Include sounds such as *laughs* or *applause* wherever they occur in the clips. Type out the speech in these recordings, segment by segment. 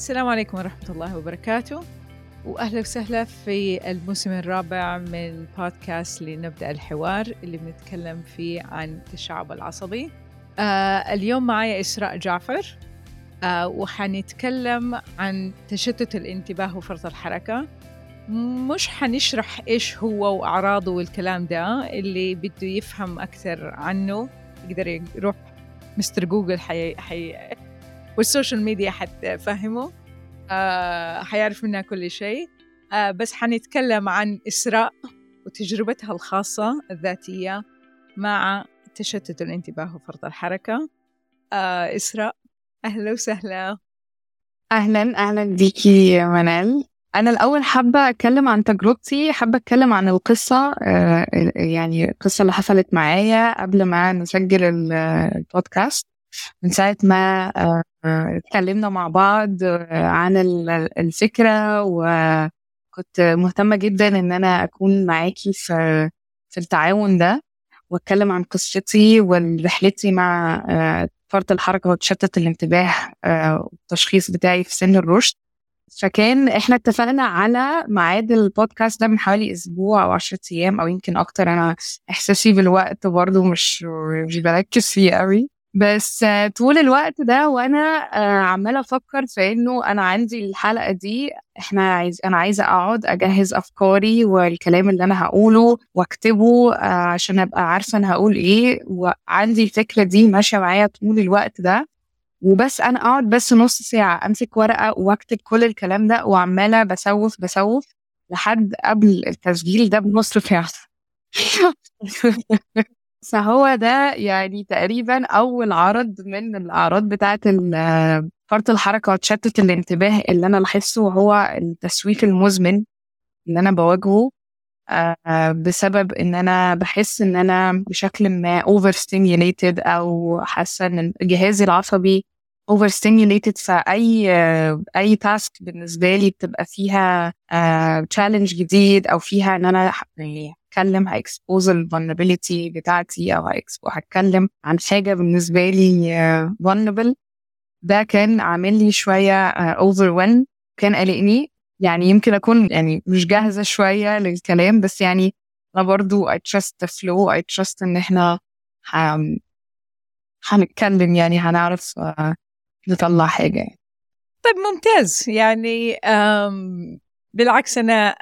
السلام عليكم ورحمة الله وبركاته. وأهلا وسهلا في الموسم الرابع من بودكاست لنبدأ الحوار اللي بنتكلم فيه عن التشعب العصبي. آه اليوم معي إسراء جعفر. آه وحنتكلم عن تشتت الانتباه وفرط الحركة. مش حنشرح إيش هو وأعراضه والكلام ده اللي بده يفهم أكثر عنه. يقدر يروح mister Google حي... حي... وال social media حتفهمه آه حيعرف منها كل شيء. آه بس حنتكلم عن إسراء وتجربتها الخاصة الذاتية مع تشتت الانتباه وفرط الحركة. آه إسراء أهلا وسهلا. أهلا أهلا بيكي منال. أنا الأول حابة أتكلم عن تجربتي حابة أتكلم عن القصة. آه يعني القصة اللي حصلت معايا قبل ما نسجل البودكاست. من ساعة ما اتكلمنا مع بعض عن الفكرة وكنت مهتمة جدا إن أنا أكون معاكي في في التعاون ده وأتكلم عن قصتي ورحلتي مع فرط الحركة وتشتت الانتباه والتشخيص بتاعي في سن الرشد. فكان إحنا اتفقنا على ميعاد البودكاست ده من حوالي أسبوع أو 10 أيام أو يمكن أكتر. أنا إحساسي بالوقت برضو مش مش بركز فيه قوي. بس طول الوقت ده وأنا عمالة أفكر في إنه أنا عندي الحلقة دي إحنا عايز أنا عايزة أقعد أجهز أفكاري والكلام اللي أنا هقوله وأكتبه عشان أبقى عارفة أنا هقول إيه وعندي الفكرة دي ماشية معايا طول الوقت ده. وبس أنا أقعد بس نص ساعة أمسك ورقة وأكتب كل الكلام ده وعمالة بسوف بسوف لحد قبل التسجيل ده بنص ساعة. *laughs* فهو ده يعني تقريبا أول عرض من الأعراض بتاعة فرط الحركة وتشتت الانتباه اللي أنا لاحظته وهو التسويف المزمن اللي أنا بواجهه بسبب إن أنا بحس إن أنا بشكل ما over stimulated أو حاسة إن جهازي العصبي over stimulated فأي أي task بالنسبة لي بتبقى فيها challenge جديد أو فيها إن أنا يعني هتكلم ها expose ال vulnerability بتاعتي أو هتكلم عن حاجة بالنسبة لي vulnerable ده كان عامل لي شوية over uh, كان قلقني يعني يمكن أكون يعني مش جاهزة شوية للكلام بس يعني أنا برضو I trust the flow I trust إن إحنا هنتكلم يعني هنعرف uh, نطلع حاجة يعني. طيب ممتاز يعني. بالعكس أنا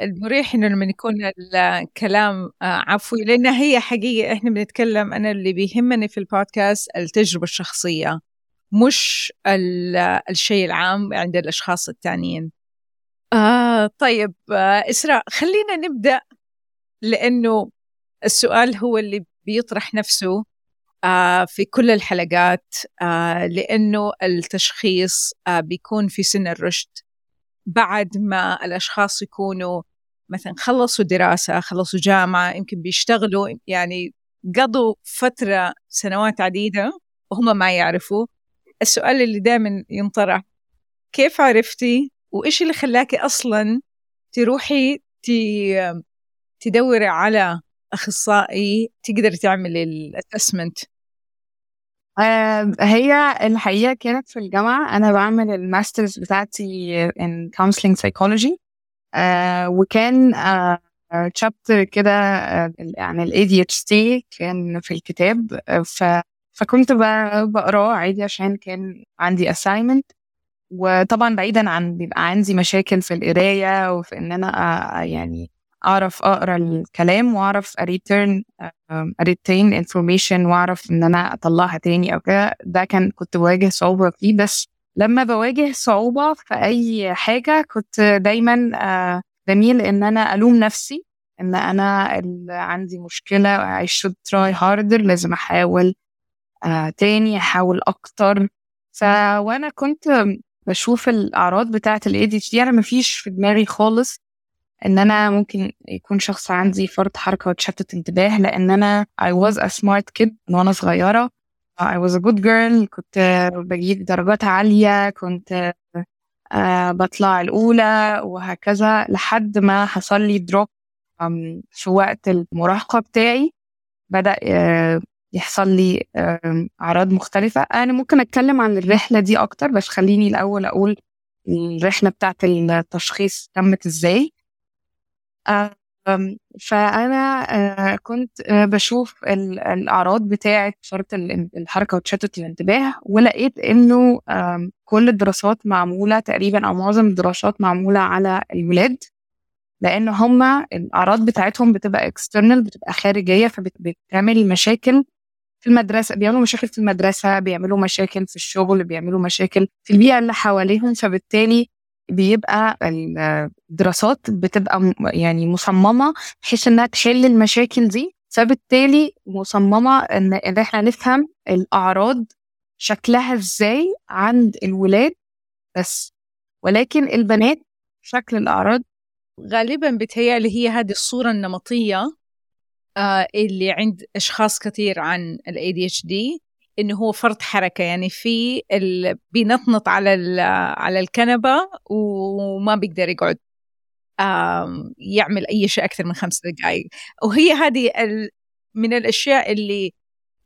المريح إنه لما يكون الكلام عفوي لأن هي حقيقة إحنا بنتكلم أنا اللي بيهمني في البودكاست التجربة الشخصية مش الشيء العام عند الأشخاص التانيين. آه طيب آه إسراء خلينا نبدأ لأنه السؤال هو اللي بيطرح نفسه آه في كل الحلقات آه لأنه التشخيص آه بيكون في سن الرشد. بعد ما الأشخاص يكونوا مثلا خلصوا دراسة خلصوا جامعة يمكن بيشتغلوا يعني قضوا فترة سنوات عديدة وهم ما يعرفوا. السؤال اللي دائما ينطرح كيف عرفتي وإيش اللي خلاكي أصلا تروحي تدوري على أخصائي تقدر تعملي الأسسمنت هي الحقيقة كانت في الجامعة. أنا بعمل الماسترز بتاعتي in counseling psychology. وكان chapter كده يعني ال ADHD كان في الكتاب. ف فكنت بقراه عادي عشان كان عندي assignment. وطبعا بعيدا عن بيبقى عندي مشاكل في القراية وفي إن أنا يعني أعرف أقرأ الكلام وأعرف أ return أ retain information وأعرف إن أنا أطلعها تاني أو كده. ده كان كنت بواجه صعوبة فيه. بس لما بواجه صعوبة في أي حاجة كنت دايما بميل إن أنا ألوم نفسي إن أنا اللي عندي مشكلة I should try harder لازم أحاول تاني أحاول أكتر. ف وأنا كنت بشوف الأعراض بتاعة ال ADD أنا مفيش في دماغي خالص. إن أنا ممكن يكون شخص عندي فرط حركة وتشتت انتباه لأن أنا I was a smart kid وأنا صغيرة. I was a good girl كنت بجيب درجات عالية كنت uh, بطلع الأولى وهكذا لحد ما حصل لي drop في وقت المراهقة بتاعي. بدأ uh, يحصل لي أعراض مختلفة. أنا ممكن أتكلم عن الرحلة دي أكتر بس خليني الأول أقول الرحلة بتاعت التشخيص تمت إزاي. فأنا آه، كنت آه، بشوف الأعراض بتاعة فرط الحركة وتشتت الانتباه ولقيت إنه كل الدراسات معمولة تقريبا أو معظم الدراسات معمولة على الولاد لأن هما الأعراض بتاعتهم بتبقى اكسترنال بتبقى خارجية فبتعمل مشاكل في المدرسة بيعملوا مشاكل في المدرسة بيعملوا مشاكل في الشغل بيعملوا مشاكل في البيئة اللي حواليهم فبالتالي بيبقى الدراسات بتبقى يعني مصممة بحيث إنها تحل المشاكل دي. فبالتالي مصممة ان إن إحنا نفهم الأعراض شكلها إزاي عند الولاد بس. ولكن البنات شكل الأعراض غالبا بتهيألي هي هذه الصورة النمطية آه اللي عند أشخاص كثير عن ال ADHD إنه هو فرط حركة يعني في. بينطنط على على الكنبة وما بيقدر يقعد يعمل أي شيء أكثر من خمس دقائق وهي هذه. من الأشياء اللي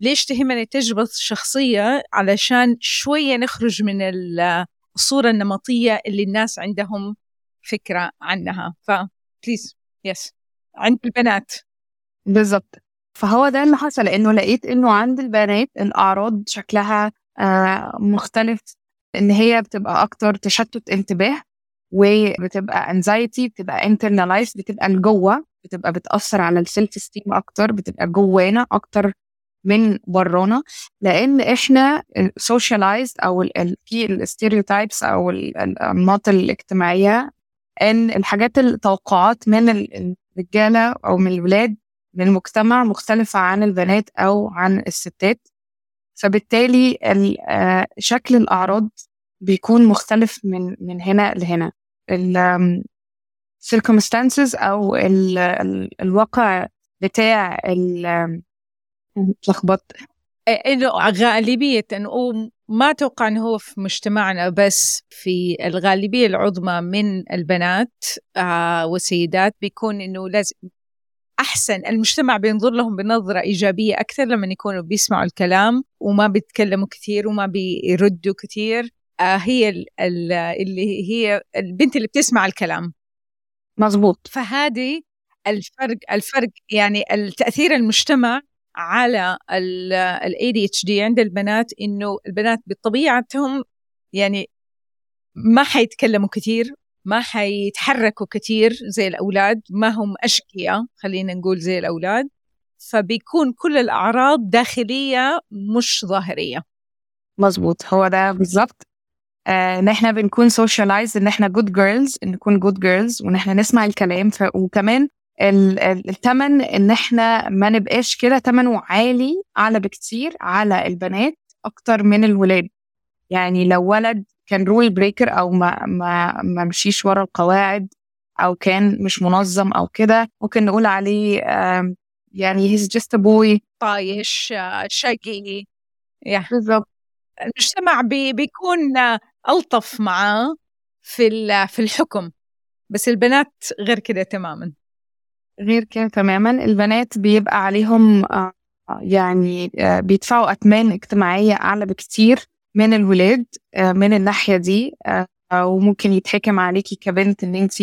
ليش تهمني التجربه الشخصيه علشان شوية نخرج من الصورة النمطية اللي الناس عندهم فكرة عنها ف please yes عند البنات بالضبط فهو ده اللي حصل لأنه لقيت إنه عند البنات الأعراض شكلها آه، مختلف إن هي بتبقى أكتر تشتت انتباه وبتبقى anxiety بتبقى internalized بتبقى لجوه بتبقى بتأثر على ال self-esteem أكتر بتبقى جوانا أكتر من برانا. لأن إحنا socialized أو في ال stereotypes أو الأنماط الاجتماعية إن الحاجات التوقعات من الرجالة أو من الولاد من المجتمع مختلفة عن البنات أو عن الستات. فبالتالي آه، شكل الأعراض بيكون مختلف من من هنا لهنا. ال circumstances أو ال ال الواقع بتاع اتلخبطت إنه غالبية ما أتوقع إنه هو في مجتمعنا بس في الغالبية العظمى من البنات آه والسيدات بيكون إنه لازم أحسن المجتمع بينظر لهم بنظرة إيجابية أكثر لما يكونوا بيسمعوا الكلام وما بيتكلموا كثير وما بيردوا كثير. آه هي اللي هي البنت اللي بتسمع الكلام. مظبوط. فهذه الفرق الفرق يعني التأثير المجتمع على ال ADHD عند البنات إنه البنات بطبيعتهم يعني ما حيتكلموا كثير ما حيتحركوا كثير زي الأولاد ما هم أشقياء خلينا نقول زي الأولاد. فبيكون كل الأعراض داخلية مش ظاهرية. مزبوط هو ده بالظبط. آه إن إحنا بنكون socialized إن إحنا good girls نكون good girls وإن إحنا نسمع الكلام. ف... وكمان الثمن إن إحنا ما نبقاش كده ثمنه عالي أعلى بكتير على البنات أكتر من الولاد. يعني لو ولد كان rule breaker أو ما ما ما مشيش ورا القواعد أو كان مش منظم أو كده ممكن نقول عليه يعني he's just boy طايش شقي. بالظبط المجتمع بي بيكون ألطف معاه في في الحكم. بس البنات غير كده تماما. غير كده تماما. البنات بيبقى عليهم آه، يعني آه، بيدفعوا أثمان اجتماعية أعلى بكتير. من الولاد آه، من الناحية دي آه، وممكن يتحكم عليكي كبنت إن انت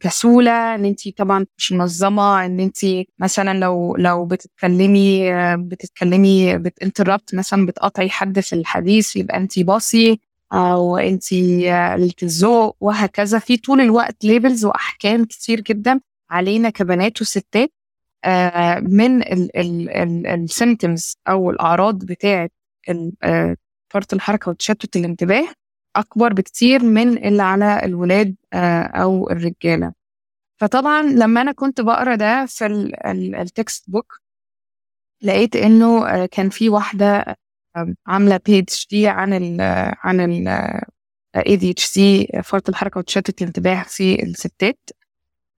كسولة إن انت طبعا مش منظمة إن انت مثلا لو لو بتتكلمي آه، بتتكلمي بت interrupt مثلا بتقاطعي حد في الحديث يبقى انت bossy أو انت قلة الذوق وهكذا. في طول الوقت labels وأحكام كتير جدا علينا كبنات وستات من ال symptoms أو الأعراض بتاعة فرط الحركة وتشتت الانتباه أكبر بكتير من اللي على الولاد آه، أو الرجالة. فطبعا لما أنا كنت بقرأ ده في ال textbook لقيت إنه آه، كان في واحدة عاملة page دي عن ال عن ال ADHD فرط الحركة وتشتت الانتباه في الستات.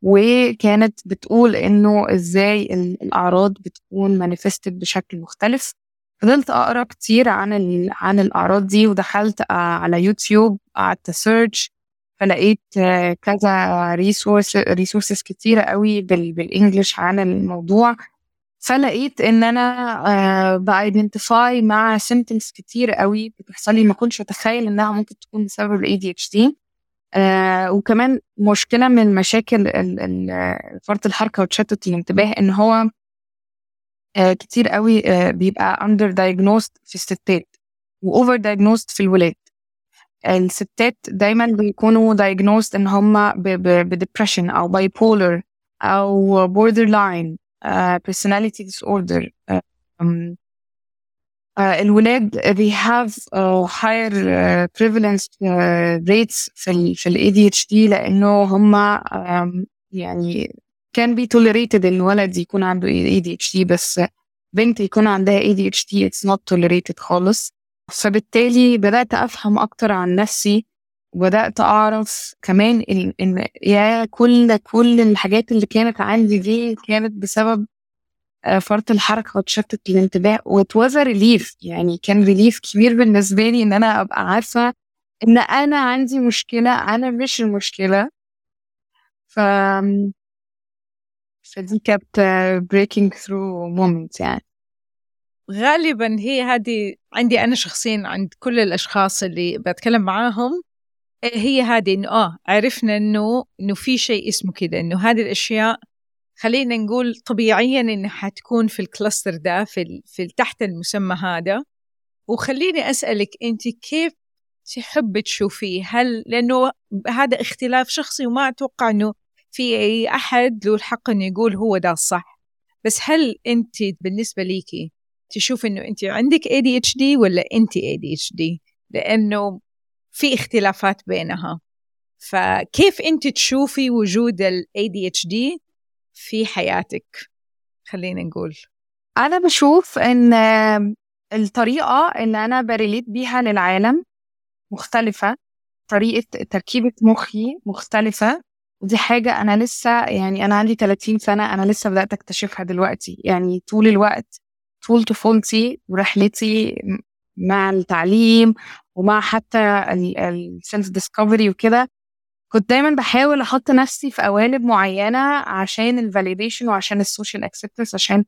وكانت بتقول إنه إزاي الأعراض بتكون manifested بشكل مختلف. فضلت أقرأ كتير عن. عن الأعراض دي ودخلت آه، على يوتيوب قعدت search فلقيت آه، كذا resource resources كتيرة قوي بال... بال English عن الموضوع فلقيت إن أنا ب identify مع symptoms كتير قوي بتحصل لي ما كنتش أتخيل إنها ممكن تكون بسبب ال ADHD وكمان مشكلة من المشاكل فرط الحركة وتشتت الانتباه إن هو آه، كتير قوي آه، بيبقى under diagnosed في الستات و over diagnosed في الولاد الستات دايما بيكونوا diagnosed ان هم ب depression أو bipolar أو borderline uh, personality disorder um, uh, الولاد they have uh, higher uh, prevalence uh, rates في ال في ال ADHD لأنه هم um, يعني كان بي tolerated إن ولد يكون عنده ADHD بس بنت يكون عندها ADHD it's not tolerated خالص. فبالتالي بدأت أفهم أكتر عن نفسي وبدأت أعرف كمان إن يا كل كل الحاجات اللي كانت عندي دي كانت بسبب آه، فرط الحركة وتشتت الانتباه و it was a relief يعني كان relief كبير بالنسبة لي إن أنا أبقى عارفة إن أنا عندي مشكلة أنا مش المشكلة. ف فدي كانت breaking through moment يعني. غالبا هي هذه عندي أنا شخصيا عند كل الأشخاص اللي بتكلم معاهم هي هذه إنه آه عرفنا إنه إنه في شيء اسمه كده إنه هذه الأشياء خلينا نقول طبيعيا إنها حتكون في الكلاستر ده في, في تحت المسمى هذا. وخليني أسألك أنت كيف تحب تشوفيه؟ هل لأنه هذا اختلاف شخصي وما أتوقع أنه في أي أحد له الحق أنه يقول هو ده الصح. بس هل أنت بالنسبة ليكي تشوف أنه أنت عندك ADHD ولا أنت ADHD لأنه في اختلافات بينها. فكيف أنت تشوفي وجود ال ADHD في حياتك؟ خلينا نقول. أنا بشوف إن الطريقة اللي أنا بريليت بيها للعالم مختلفة. طريقة تركيبة مخي مختلفة. ودي حاجة أنا لسه يعني أنا عندي 30 سنة أنا لسه بدأت أكتشفها دلوقتي. يعني طول الوقت طول طفولتي ورحلتي مع التعليم ومع حتى ال self discovery وكده كنت دايما بحاول أحط نفسي في قوالب معينة عشان ال validation وعشان ال social acceptance عشان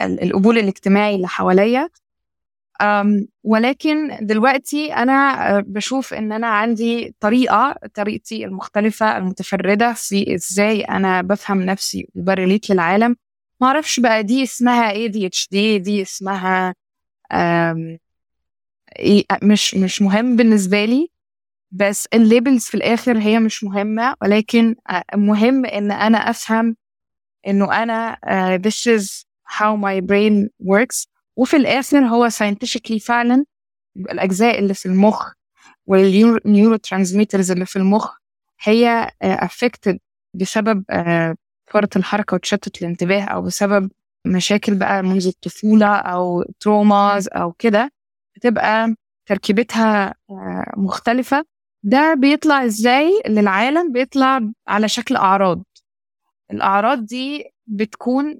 القبول الاجتماعي اللي حواليا. ولكن دلوقتي أنا بشوف إن أنا عندي طريقة طريقتي المختلفة المتفردة في إزاي أنا بفهم نفسي وب relate للعالم. ما أعرفش بقى دي اسمها ADHD دي اسمها مش مش مهم بالنسبة لي بس ال labels في الآخر هي مش مهمة. ولكن مهم إن أنا أفهم إنه أنا uh, this is how my brain works. وفي الآخر هو scientifically فعلا الأجزاء اللي في المخ وال neurotransmitters اللي في المخ هي affected بسبب فرط الحركة وتشتت الانتباه أو بسبب مشاكل بقى منذ الطفولة أو traumas أو كده بتبقى تركيبتها مختلفة. ده بيطلع إزاي؟ للعالم بيطلع على شكل أعراض. الأعراض دي بتكون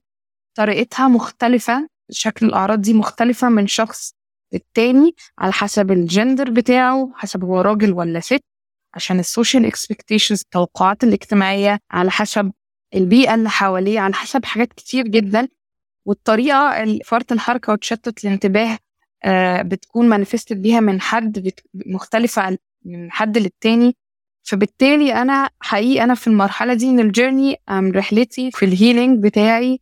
طريقتها مختلفة شكل الأعراض دي مختلفة من شخص للتاني على حسب الجندر بتاعه حسب هو راجل ولا ست عشان ال social expectations التوقعات الاجتماعية على حسب البيئة اللي حواليه على حسب حاجات كتير جدا. والطريقة فرط الحركة وتشتت الانتباه آه، بتكون manifested بيها من حد مختلفة من حد للتاني. فبالتالي أنا حقيقي أنا في المرحلة دي من الجيرني رحلتي في الهيلينج بتاعي.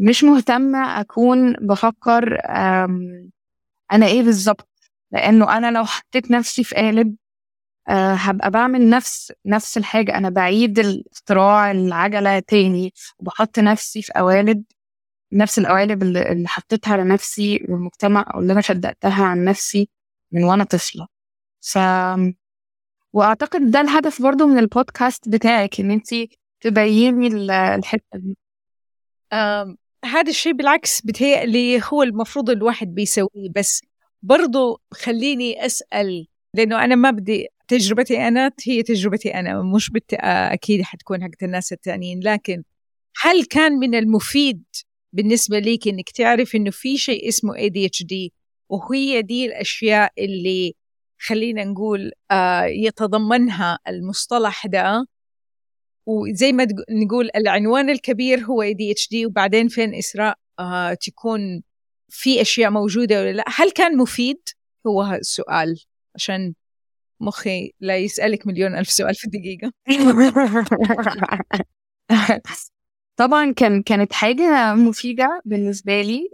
مش مهتمة أكون بفكر أنا إيه بالظبط؟ لأنه أنا لو حطيت نفسي في قالب أه هبقى بعمل نفس نفس الحاجة. أنا بعيد اختراع العجلة تاني وبحط نفسي في قوالب نفس القوالب اللي, حطيتها لنفسي والمجتمع أو اللي أنا صدقتها عن نفسي من وأنا طفلة. ف وأعتقد ده الهدف برضو من البودكاست بتاعك إن انت تبيني الحتة دي. هذا الشيء بالعكس بتهيألي هو المفروض الواحد بيسويه. بس برضو خليني أسأل لأنه أنا ما بدي تجربتي أنا هي تجربتي أنا مش بت... أكيد حتكون حقت الناس التانيين. لكن هل كان من المفيد بالنسبة ليك إنك تعرف إنه في شيء اسمه ADHD وهي دي الأشياء اللي خلينا نقول آه يتضمنها المصطلح ده وزي ما نقول العنوان الكبير هو ADHD وبعدين فين إسراء؟ آه تكون في أشياء موجودة ولا لأ؟ هل كان مفيد؟ هو السؤال عشان مخي لا يسألك مليون ألف سؤال في الدقيقة. *laughs* طبعا كان كانت حاجة مفيدة بالنسبة لي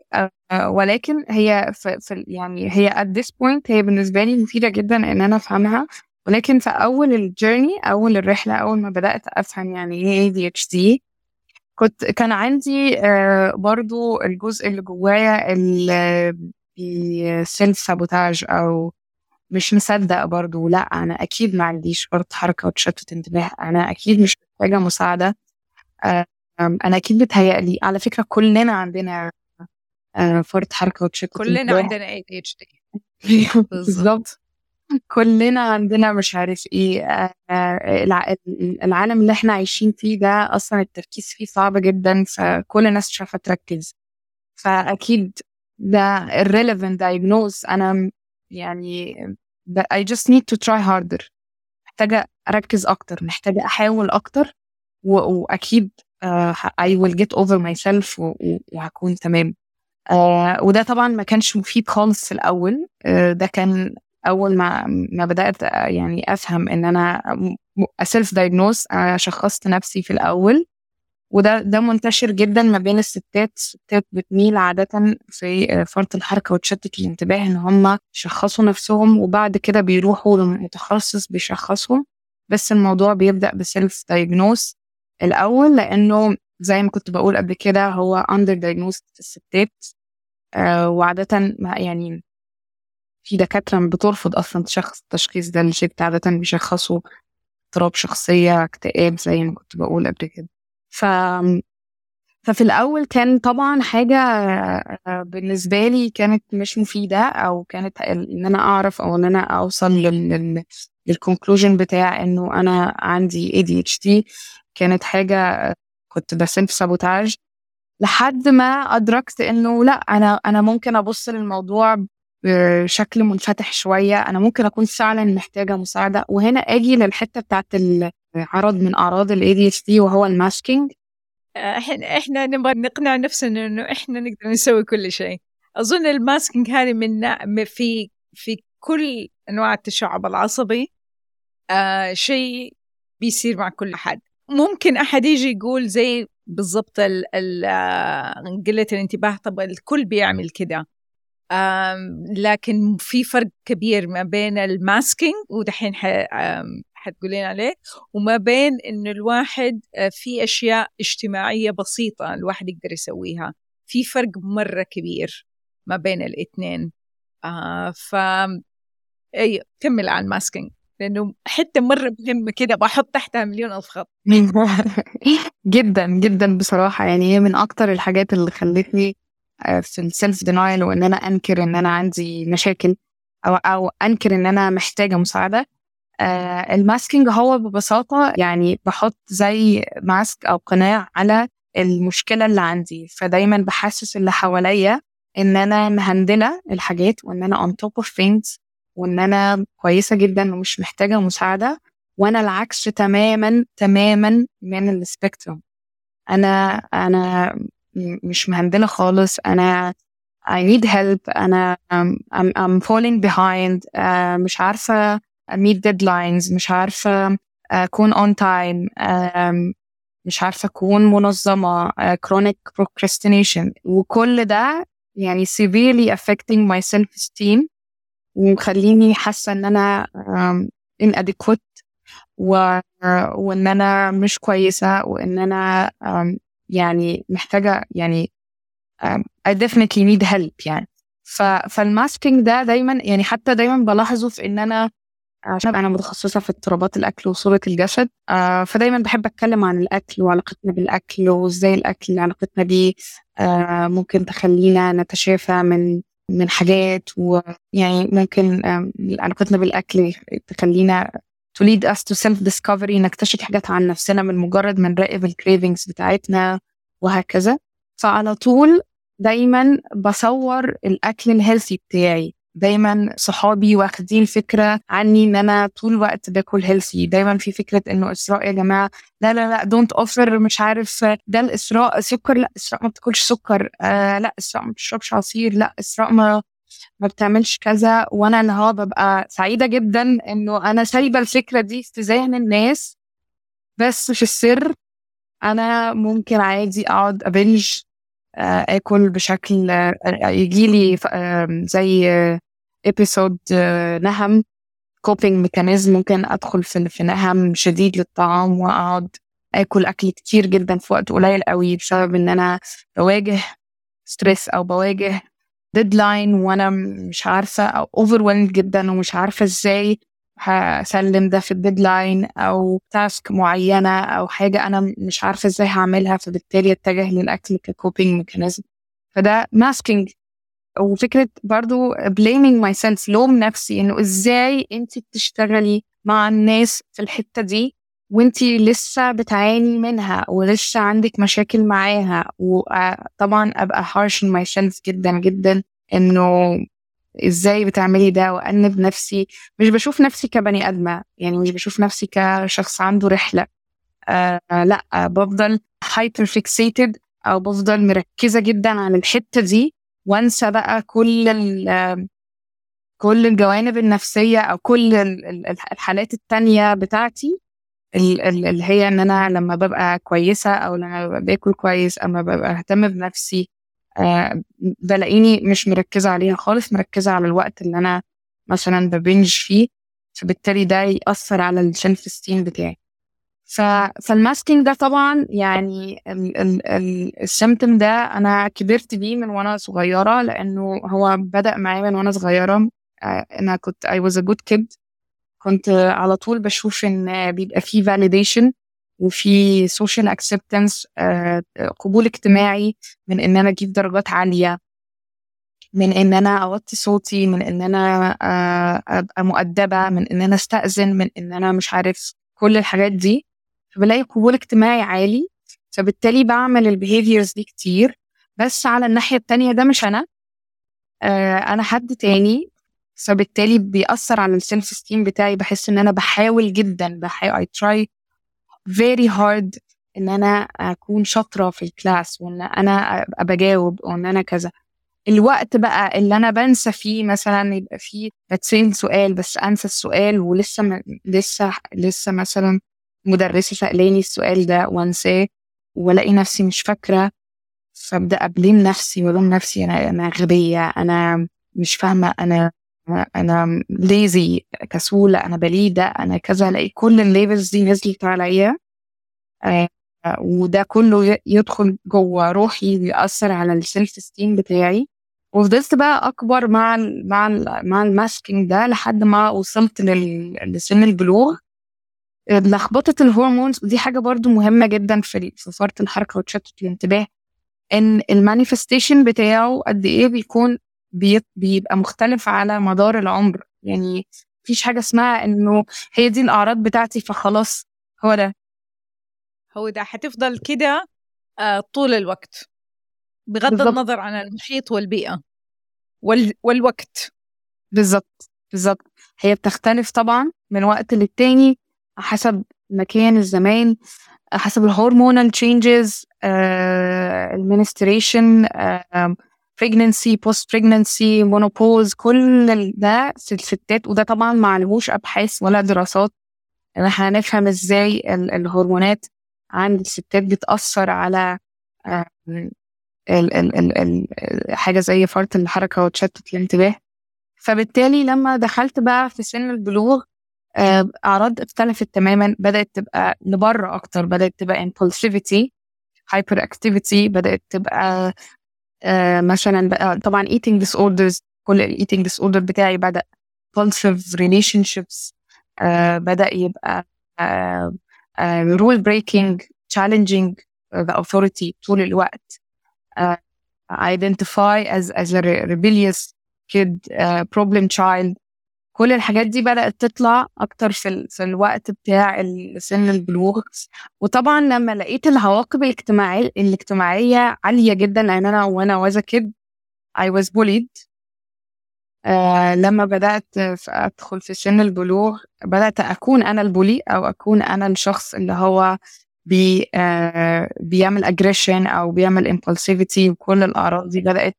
آه، ولكن هي في يعني هي at this point هي بالنسبة لي مفيدة جدا إن أنا أفهمها. ولكن في أول الجيرني أول الرحلة أول ما بدأت أفهم يعني إيه ADHD كنت كان عندي آه، برضو الجزء اللي جوايا السيلف سابوتاج أو مش مصدق برضو لأ أنا أكيد ما عنديش فرط حركة وتشتت انتباه أنا أكيد مش محتاجة مساعدة آه، أنا أكيد بتهيألي على فكرة كلنا عندنا آه، فرط حركة وتشتت كلنا عندنا دي اتش دي بالظبط. كلنا عندنا مش عارف إيه آه، العالم اللي إحنا عايشين فيه ده أصلا التركيز فيه صعب جدا فكل الناس مش عارفة تركز. فأكيد ده irrelevant diagnose أنا يعني I just need to try harder. محتاجة أركز أكتر محتاجة أحاول أكتر وأكيد uh, I will get over myself وهكون تمام. uh, وده طبعا ما كانش مفيد خالص في الأول. uh, ده كان أول ما ما بدأت يعني أفهم إن أنا self diagnose شخصت نفسي في الأول. وده ده منتشر جدا ما بين الستات. الستات بتميل عادة في فرط الحركة وتشتت الانتباه إن هم يشخصوا نفسهم وبعد كده بيروحوا لمتخصص بيشخصهم. بس الموضوع بيبدأ بسيلف دايجنوز الأول لأنه زي ما كنت بقول قبل كده هو under diagnosed في الستات. آه وعادة يعني في دكاترة بترفض أصلا تشخص التشخيص ده للست عادة بيشخصوا اضطراب شخصية اكتئاب زي ما كنت بقول قبل كده. ف ففي الأول كان طبعا حاجة آه، بالنسبة لي كانت مش مفيدة أو كانت إن أنا أعرف أو إن أنا أوصل لل لل conclusion بتاع إنه أنا عندي ADHD كانت حاجة كنت ب self sabotage لحد ما أدركت إنه لأ أنا أنا ممكن أبص للموضوع بشكل منفتح شوية. أنا ممكن أكون فعلا محتاجة مساعدة. وهنا أجي للحتة بتاعت العرض من أعراض ال ADHD وهو ال masking. إحنا إحنا نبغى نقنع نفسنا إنه إحنا نقدر نسوي كل شيء. أظن ال masking هذه من في في كل أنواع التشعب العصبي آه شيء بيصير مع كل أحد. ممكن أحد يجي يقول زي بالضبط قلة الانتباه. طب الكل بيعمل كده. لكن في فرق كبير ما بين الماسكينج ودحين حتقولين عليه وما بين إنه الواحد في أشياء اجتماعية بسيطة الواحد يقدر يسويها. في فرق مرة كبير ما بين الاثنين آه ف إي كمل عن ال masking لأنه حتة مرة مهمة كده بحط تحتها مليون ألف خط. *laughs* جدا جدا بصراحة. يعني هي من أكتر الحاجات اللي خلتني آه، في ال self denial وإن أنا أنكر إن أنا عندي مشاكل أو أو أنكر إن أنا محتاجة مساعدة. آه ال masking هو ببساطة يعني بحط زي mask أو قناع على المشكلة اللي عندي. فدايما بحسس اللي حواليا إن أنا مهندلة الحاجات وإن أنا on top of things وإن أنا كويسة جدا ومش محتاجة مساعدة وأنا العكس تماما تماما من السبيكتروم أنا أنا مش مهندله خالص أنا I need help أنا I'm, I'm, I'm falling behind uh, مش عارفة meet deadlines مش عارفة أكون on time um, مش عارفة أكون منظمة uh, chronic procrastination وكل ده يعني severely affecting my self esteem ومخليني حاسه ان أنا inadequate و... وان أنا مش كويسه وان أنا يعني محتاجة يعني I definitely need help يعني. ف... فالماسكينج ده دايما يعني حتى دايما بلاحظه في إن أنا عشان أنا متخصصة في اضطرابات الأكل وصورة الجسد آه فدايما بحب أتكلم عن الأكل وعلاقتنا بالأكل وإزاي الأكل علاقتنا بيه آه ممكن تخلينا نتشافى من من حاجات ويعني ممكن علاقتنا بالأكل تخلينا to lead us to self discovery نكتشف حاجات عن نفسنا من مجرد ما نراقب ال cravings بتاعتنا وهكذا. فعلى طول دايما بصور الأكل ال healthy بتاعي. دايما صحابي واخدين فكرة عني إن أنا طول الوقت باكل healthy دايما في فكرة إنه إسراء يا جماعة. لا لا لا don't offer مش عارف ده الإسراء سكر لا إسراء ما بتاكلش سكر. آه لا إسراء ما بتشربش عصير. لا إسراء ما ما بتعملش كذا وأنا اللي هو ببقى سعيدة جدا إنه أنا سايبة الفكرة دي في ذهن الناس بس في السر أنا ممكن عادي أقعد أ binge آه، آكل بشكل آه، يجي لي زي episode آه، نهم coping mechanism ممكن أدخل في في نهم شديد للطعام وأقعد آكل أكل كتير جدا في وقت قليل قوي بسبب إن أنا بواجه stress أو بواجه deadline وأنا مش عارفة أو over جدا ومش عارفة إزاي هسلم ده في ال deadline أو task معينة أو حاجة أنا مش عارفة إزاي هعملها فبالتالي أتجه للأكل ك coping mechanism فده masking وفكرة برضو blaming myself لوم نفسي إنه إزاي انت بتشتغلي مع الناس في الحتة دي؟ وانت لسه بتعاني منها ولسه عندك مشاكل معاها وطبعا أبقى harsh on myself جدا جدا إنه إزاي بتعملي ده وانب نفسي. مش بشوف نفسي كبني آدمة يعني مش بشوف نفسي كشخص عنده رحلة. آه لأ بفضل hyper fixated أو بفضل مركزة جدا على الحتة دي. وأنسى بقى كل كل الجوانب النفسية أو كل الحالات التانية بتاعتي. اللي هي إن أنا لما ببقى كويسة أو لما ببقى باكل كويس اما ببقى أهتم بنفسي آه بلاقيني مش مركزة عليها خالص مركزة على الوقت اللي أنا مثلا ب binge فيه فبالتالي ده يأثر على ال self esteem بتاعي. فال masking ده طبعا يعني ال symptom ده أنا كبرت بيه من وأنا صغيرة لأنه هو بدأ معايا من وأنا صغيرة آه، أنا كنت I was a good kid كنت على طول بشوف إن بيبقى فيه validation وفي social acceptance آه، قبول اجتماعي من إن أنا أجيب درجات عالية من إن أنا أوطي صوتي من إن أنا آه، أبقى مؤدبة من إن أنا أستأذن من إن أنا مش عارف كل الحاجات دي. فبلاقي قبول اجتماعي عالي. فبالتالي بعمل ال behaviors دي كتير. بس على الناحية التانية ده مش أنا. آه، أنا حد تاني فبالتالي بيأثر على ال self esteem بتاعي بحس إن أنا بحاول جدا بحاول I try very hard إن أنا أكون شاطرة في ال class وإن أنا أبقى بجاوب وإن أنا كذا. الوقت بقى اللي أنا بنسى فيه مثلا يبقى فيه بتسأل سؤال بس أنسى السؤال ولسه م... لسه لسه مثلا مدرسة سألاني السؤال ده وأنساه والاقي نفسي مش فاكرة فأبدأ أ blame نفسي وألوم نفسي أنا أنا غبية أنا مش فاهمة أنا أنا lazy كسوله أنا بليدة أنا كذا الاقي كل ال labels دي نزلت عليا. آه وده كله يدخل جوه روحي ويأثر على ال self esteem بتاعي. وفضلت بقى أكبر مع ال مع ال مع ال masking ده لحد ما وصلت لسن البلوغ. لخبطة ال hormones ودي حاجة برضو مهمة جدا في في فرط الحركة وتشتت الانتباه. إن ال manifestation بتاعه قد إيه بيكون بيبقى مختلف على مدار العمر. يعني مفيش حاجة اسمها إنه هي دي الأعراض بتاعتي فخلاص هو ده. هو ده حتفضل كده آه، طول الوقت. بغض بالزبط. النظر عن المحيط والبيئة. وال... والوقت. بالظبط بالظبط. هي بتختلف طبعا من وقت للتاني حسب مكان الزمان حسب ال hormonal changes ال menstruation pregnancy post pregnancy menopause كل ده الستات وده طبعا ما عليهوش أبحاث ولا دراسات. إن إحنا نفهم إزاي الهرمونات عند الستات بتأثر على حاجة زي فرط الحركة وتشتت الانتباه. فبالتالي لما دخلت بقى في سن البلوغ أعراض اختلفت تماما. بدأت تبقى لبره أكتر بدأت تبقى impulsivity hyperactivity بدأت تبقى مثلا بقى طبعا eating disorders كل ال eating disorder بتاعي بدا compulsive relationships uh, بدا يبقى uh, breaking challenging the authority طول الوقت uh, identify as as a rebellious kid uh, problem child كل الحاجات دي بدأت تطلع أكتر في, في الوقت بتاع سن البلوغ. وطبعا لما لقيت العواقب الاجتماعية الاجتماعية عالية جدا لأن أنا وأنا a kid I was bullied. آه لما بدأت أدخل في سن البلوغ بدأت أكون أنا ال bully أو أكون أنا الشخص اللي هو بي آه بيعمل aggression أو بيعمل impulsivity وكل الأعراض دي بدأت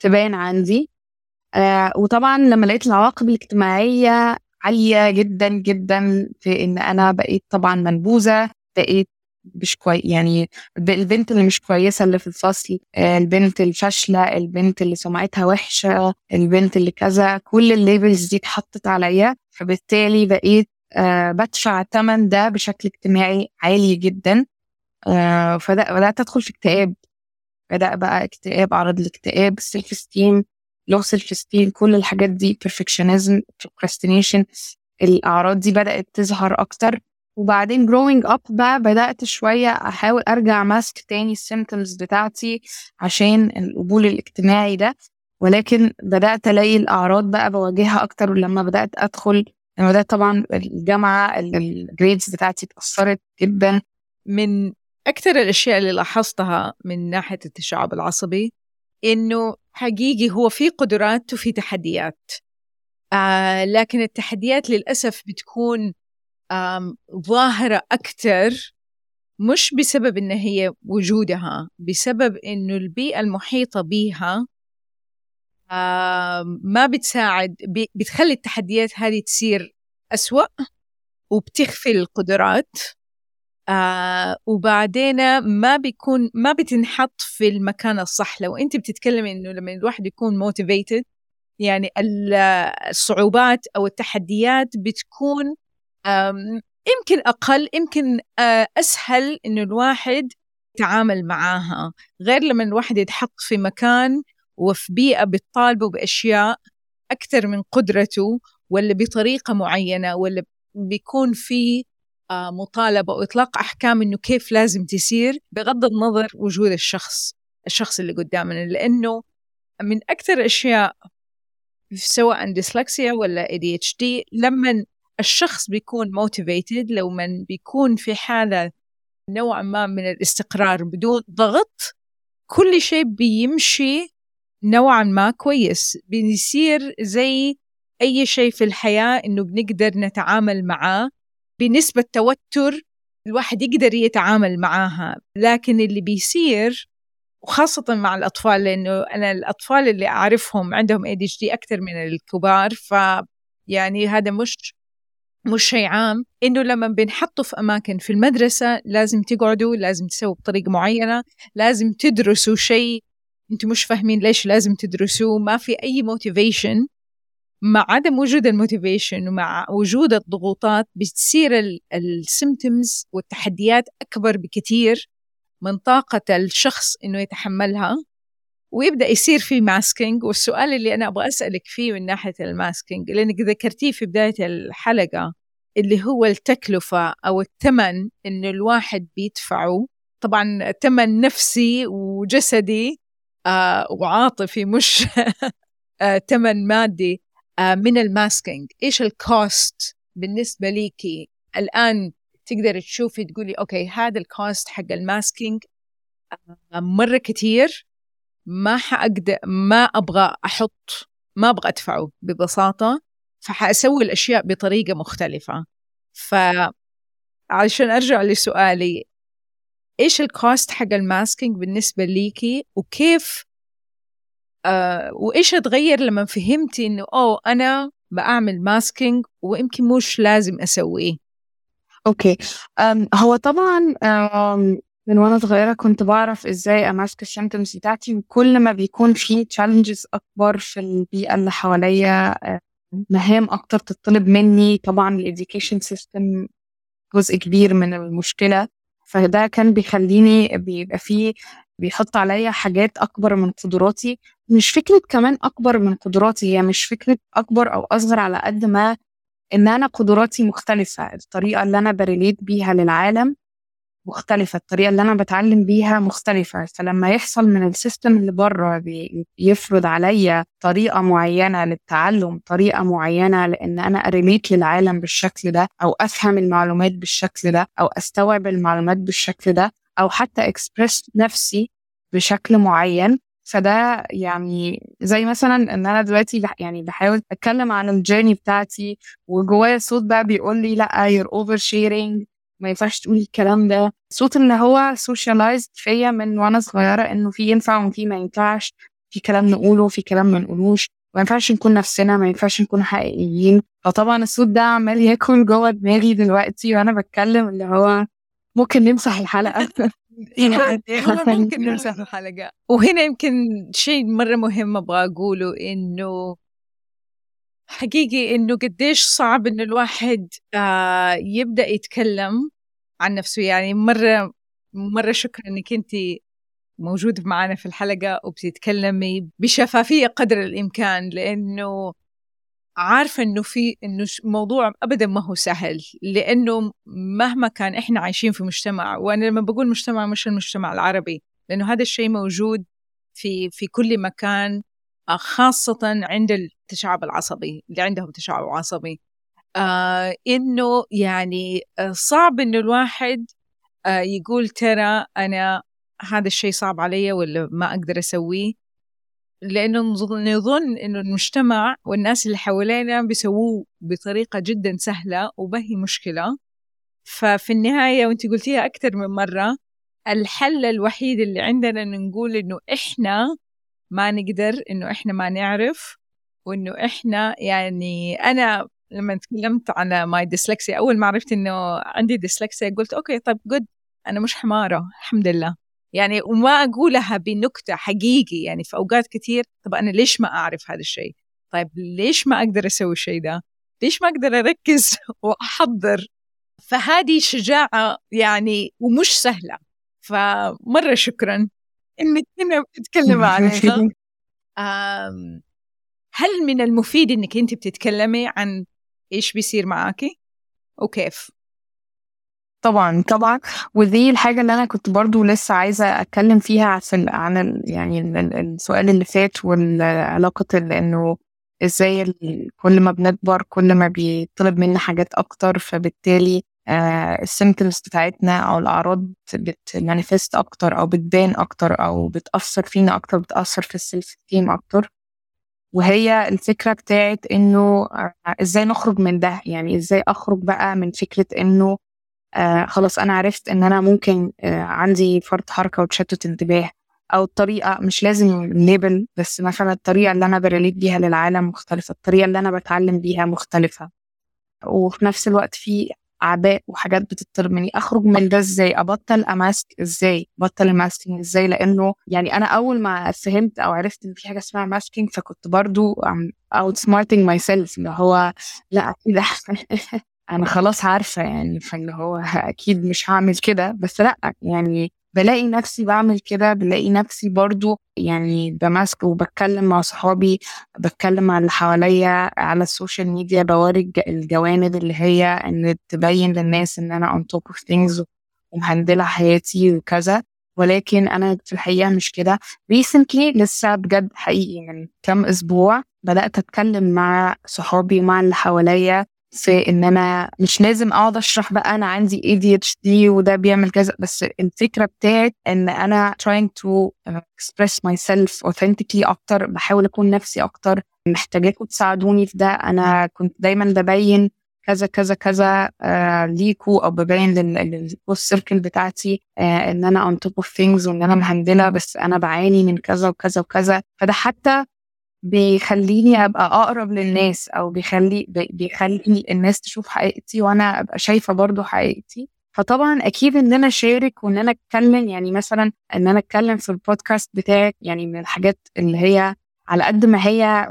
تبان عندي. آه وطبعا لما لقيت العواقب الاجتماعية عالية جدا جدا في إن أنا بقيت طبعا منبوذة بقيت مش كويس يعني البنت اللي مش كويسة اللي في الفصل البنت الفاشلة البنت اللي سمعتها وحشة البنت اللي كذا كل ال labels دي اتحطت عليا. فبالتالي بقيت آه بدفع الثمن ده بشكل اجتماعي عالي جدا. آه فبدأت أدخل في اكتئاب. بدأ بقى اكتئاب أعراض الاكتئاب ال self esteem low self esteem كل الحاجات دي perfectionism procrastination الأعراض دي بدأت تظهر أكتر. وبعدين growing up بقى بدأت شوية أحاول أرجع mask تاني ال symptoms بتاعتي عشان القبول الاجتماعي ده. ولكن بدأت ألاقي الأعراض بقى بواجهها أكتر لما بدأت أدخل لما بدأت طبعا الجامعة ال grades بتاعتي اتأثرت جدا. من أكثر الأشياء اللي لاحظتها من ناحية التشعب العصبي إنه حقيقي هو في قدرات وفي تحديات. آه لكن التحديات للأسف بتكون ظاهرة أكثر مش بسبب إن هي وجودها بسبب إنه البيئة المحيطة بيها ما بتساعد بتخلي التحديات هذه تصير أسوأ وبتخفي القدرات. آه وبعدين ما بيكون ما بتنحط في المكان الصح. لو أنت بتتكلمي إنه لما الواحد يكون موتيفيتد يعني الصعوبات أو التحديات بتكون يمكن أقل يمكن آه، أسهل إنه الواحد يتعامل معاها. غير لما الواحد يتحط في مكان وفي بيئة بتطالبه بأشياء أكثر من قدرته ولا بطريقة معينة ولا بيكون في مطالبة وإطلاق أحكام إنه كيف لازم تصير بغض النظر وجود الشخص الشخص اللي قدامنا لأنه من أكثر الأشياء سواء ديسلكسيا ولا ADHD لما الشخص بيكون موتيفيتد لو من بيكون في حالة نوع ما من الاستقرار بدون ضغط كل شيء بيمشي نوعا ما كويس. بيصير زي أي شيء في الحياة إنه بنقدر نتعامل معاه بنسبة توتر الواحد يقدر يتعامل معاها. لكن اللي بيصير وخاصة مع الأطفال لأنه أنا الأطفال اللي أعرفهم عندهم ADHD أكثر من الكبار ف يعني هذا مش مش شيء عام. إنه لما بنحطه في أماكن في المدرسة لازم تقعدوا لازم تسووا بطريقة معينة لازم تدرسوا شيء. أنتم مش فاهمين ليش لازم تدرسوه ما في أي motivation مع عدم وجود ال motivation ومع وجود الضغوطات بتصير ال symptoms والتحديات أكبر بكثير من طاقة الشخص إنه يتحملها ويبدأ يصير في masking والسؤال اللي أنا أبغى أسألك فيه من ناحية ال masking لأنك ذكرتيه في بداية الحلقة اللي هو التكلفة أو الثمن إنه الواحد بيدفعه. طبعا ثمن نفسي وجسدي آه وعاطفي مش *laughs* آه ثمن مادي. آه من ال masking. إيش ال cost بالنسبة ليكي الآن تقدري تشوفي تقولي okay هذا ال cost حق ال masking آه مرة كثير ما حأقدر ما أبغى أحط ما أبغى أدفعه. ببساطة فحأسوي الأشياء بطريقة مختلفة. فعشان أرجع لسؤالي إيش ال cost حق ال masking بالنسبة ليكي وكيف آه وإيش اتغير لما فهمتي إنه أوه أنا بعمل masking ويمكن مش لازم أسويه؟ okay. هو طبعا من وأنا صغيرة كنت بعرف إزاي أ mask ال symptoms بتاعتي وكل ما بيكون في challenges أكبر في البيئة اللي حواليا مهام أكتر تطلب مني. طبعا ال education system جزء كبير من المشكلة فده كان بيخليني بيبقى فيه بيحط عليا حاجات أكبر من قدراتي مش فكرة كمان أكبر من قدراتي هي مش فكرة أكبر أو أصغر على قد ما إن أنا قدراتي مختلفة الطريقة اللي أنا ب relate بيها للعالم مختلفة الطريقة اللي أنا بتعلم بيها مختلفة فلما يحصل من ال system اللي بره يفرض عليا طريقة معينة للتعلم طريقة معينة لأن أنا أ relate للعالم بالشكل ده أو أفهم المعلومات بالشكل ده أو أستوعب المعلومات بالشكل ده أو حتى إكسبرس نفسي بشكل معين. فده يعني زي مثلا إن أنا دلوقتي يعني بحاول أتكلم عن ال journey بتاعتي وجوايا صوت بقى بيقول لي لأ you're oversharing ما ينفعش تقولي الكلام ده. صوت ان هو socialized فيا من وأنا صغيرة إنه في ينفع وفي ما ينفعش في كلام نقوله في كلام ما نقولوش. ما ينفعش نكون نفسنا ما ينفعش نكون حقيقيين. فطبعا الصوت ده عمال ياكل جوه دماغي دلوقتي وأنا بتكلم اللي هو ممكن نمسح الحلقة. *laughs* يعني ممكن نمسح الحلقة. وهنا يمكن شيء مرة مهم أبغى أقوله إنه حقيقي إنه قديش صعب انه الواحد آه يبدأ يتكلم عن نفسه. يعني مرة مرة شكرا إنك أنت موجودة معنا في الحلقة وبتتكلمي بشفافية قدر الإمكان لأنه عارفة إنه في إنه موضوع أبدا ما هو سهل لأنه مهما كان إحنا عايشين في مجتمع وأنا لما بقول مجتمع مش المجتمع العربي لأنه هذا الشيء موجود في في كل مكان آه، خاصة عند التشعب العصبي اللي عندهم تشعب عصبي. آه إنه يعني آه، صعب إنه الواحد آه يقول ترى أنا هذا الشيء صعب علي ولا ما أقدر أسويه. لأنه نظن إنه المجتمع والناس اللي حوالينا بيسووه بطريقة جدا سهلة وبهي مشكلة. ففي النهاية وأنت قلتيها أكثر من مرة الحل الوحيد اللي عندنا إنه نقول إنه إحنا ما نقدر إنه إحنا ما نعرف وإنه إحنا يعني أنا لما تكلمت على ماي ديسلكسيا أول ما عرفت إنه عندي ديسلكسيا قلت okay طيب good أنا مش حمارة الحمد لله. يعني وما أقولها بنكتة حقيقي يعني في أوقات كثير طب أنا ليش ما أعرف هذا الشيء؟ طيب ليش ما أقدر أسوي الشيء ده؟ ليش ما أقدر أركز *laughs* وأحضر؟ فهذه شجاعة يعني ومش سهلة. فمرة شكرا إنك هنا بتتكلم *laughs* عنها هل من المفيد إنك أنت بتتكلمي عن إيش بيصير معاكي؟ وكيف؟ طبعا. طبعا. ودي الحاجة اللي أنا كنت برضو لسه عايزة أتكلم فيها عن ال يعني السؤال اللي فات والعلاقة إنه إزاي كل ما بنكبر كل ما بيطلب منا حاجات أكتر فبالتالي آه ال symptoms بتاعتنا أو الأعراض بت manifest أكتر أو بتبان أكتر أو بتأثر فينا أكتر بتأثر في ال self-esteem أكتر. وهي الفكرة بتاعت إنه آه، إزاي نخرج من ده؟ يعني إزاي أخرج بقى من فكرة إنه آه خلاص أنا عرفت إن أنا ممكن آه عندي فرط حركة وتشتت انتباه أو الطريقة مش لازم label بس مثلا الطريقة اللي أنا ب relate بيها للعالم مختلفة الطريقة اللي أنا بتعلم بيها مختلفة. وفي نفس الوقت في أعباء وحاجات بتطلب مني. أخرج من ده إزاي؟ أبطل ا mask إزاي؟ أبطل ال masking إزاي؟ لأنه يعني أنا أول ما فهمت أو عرفت إن في حاجة اسمها masking فكنت برضو outsmarting myself اللي هو لا أكيد *laughs* أنا خلاص عارفة يعني فاللي هو أكيد مش هعمل كده بس لأ يعني بلاقي نفسي بعمل كده بلاقي نفسي برضو يعني ب mask وبتكلم مع صحابي بتكلم مع اللي حواليا على ال social media بوري الجوانب اللي هي إن تبين للناس إن أنا on top of things وم handle ة حياتي وكذا. ولكن أنا في الحقيقة مش كده. recently لسه بجد حقيقي من كام أسبوع بدأت أتكلم مع صحابي ومع اللي حواليا في إن أنا مش لازم أقعد أشرح بقى أنا عندي ADHD وده بيعمل كذا بس الفكرة بتاعت إن أنا trying to express myself authentically أكتر بحاول أكون نفسي أكتر محتاجاكم تساعدوني في ده أنا كنت دايما ببين كذا كذا كذا آه ليكو أو ببين لل both circles بتاعتي آه إن أنا on top of things وإن أنا م handle ة بس أنا بعاني من كذا وكذا وكذا. فده حتى بيخليني أبقى أقرب للناس أو بيخلي بيخلي الناس تشوف حقيقتي وأنا أبقى شايفة برضو حقيقتي. فطبعا أكيد إن أنا أشارك وإن أنا أتكلم يعني مثلا إن أنا أتكلم في البودكاست بتاعي يعني من الحاجات اللي هي على قد ما هي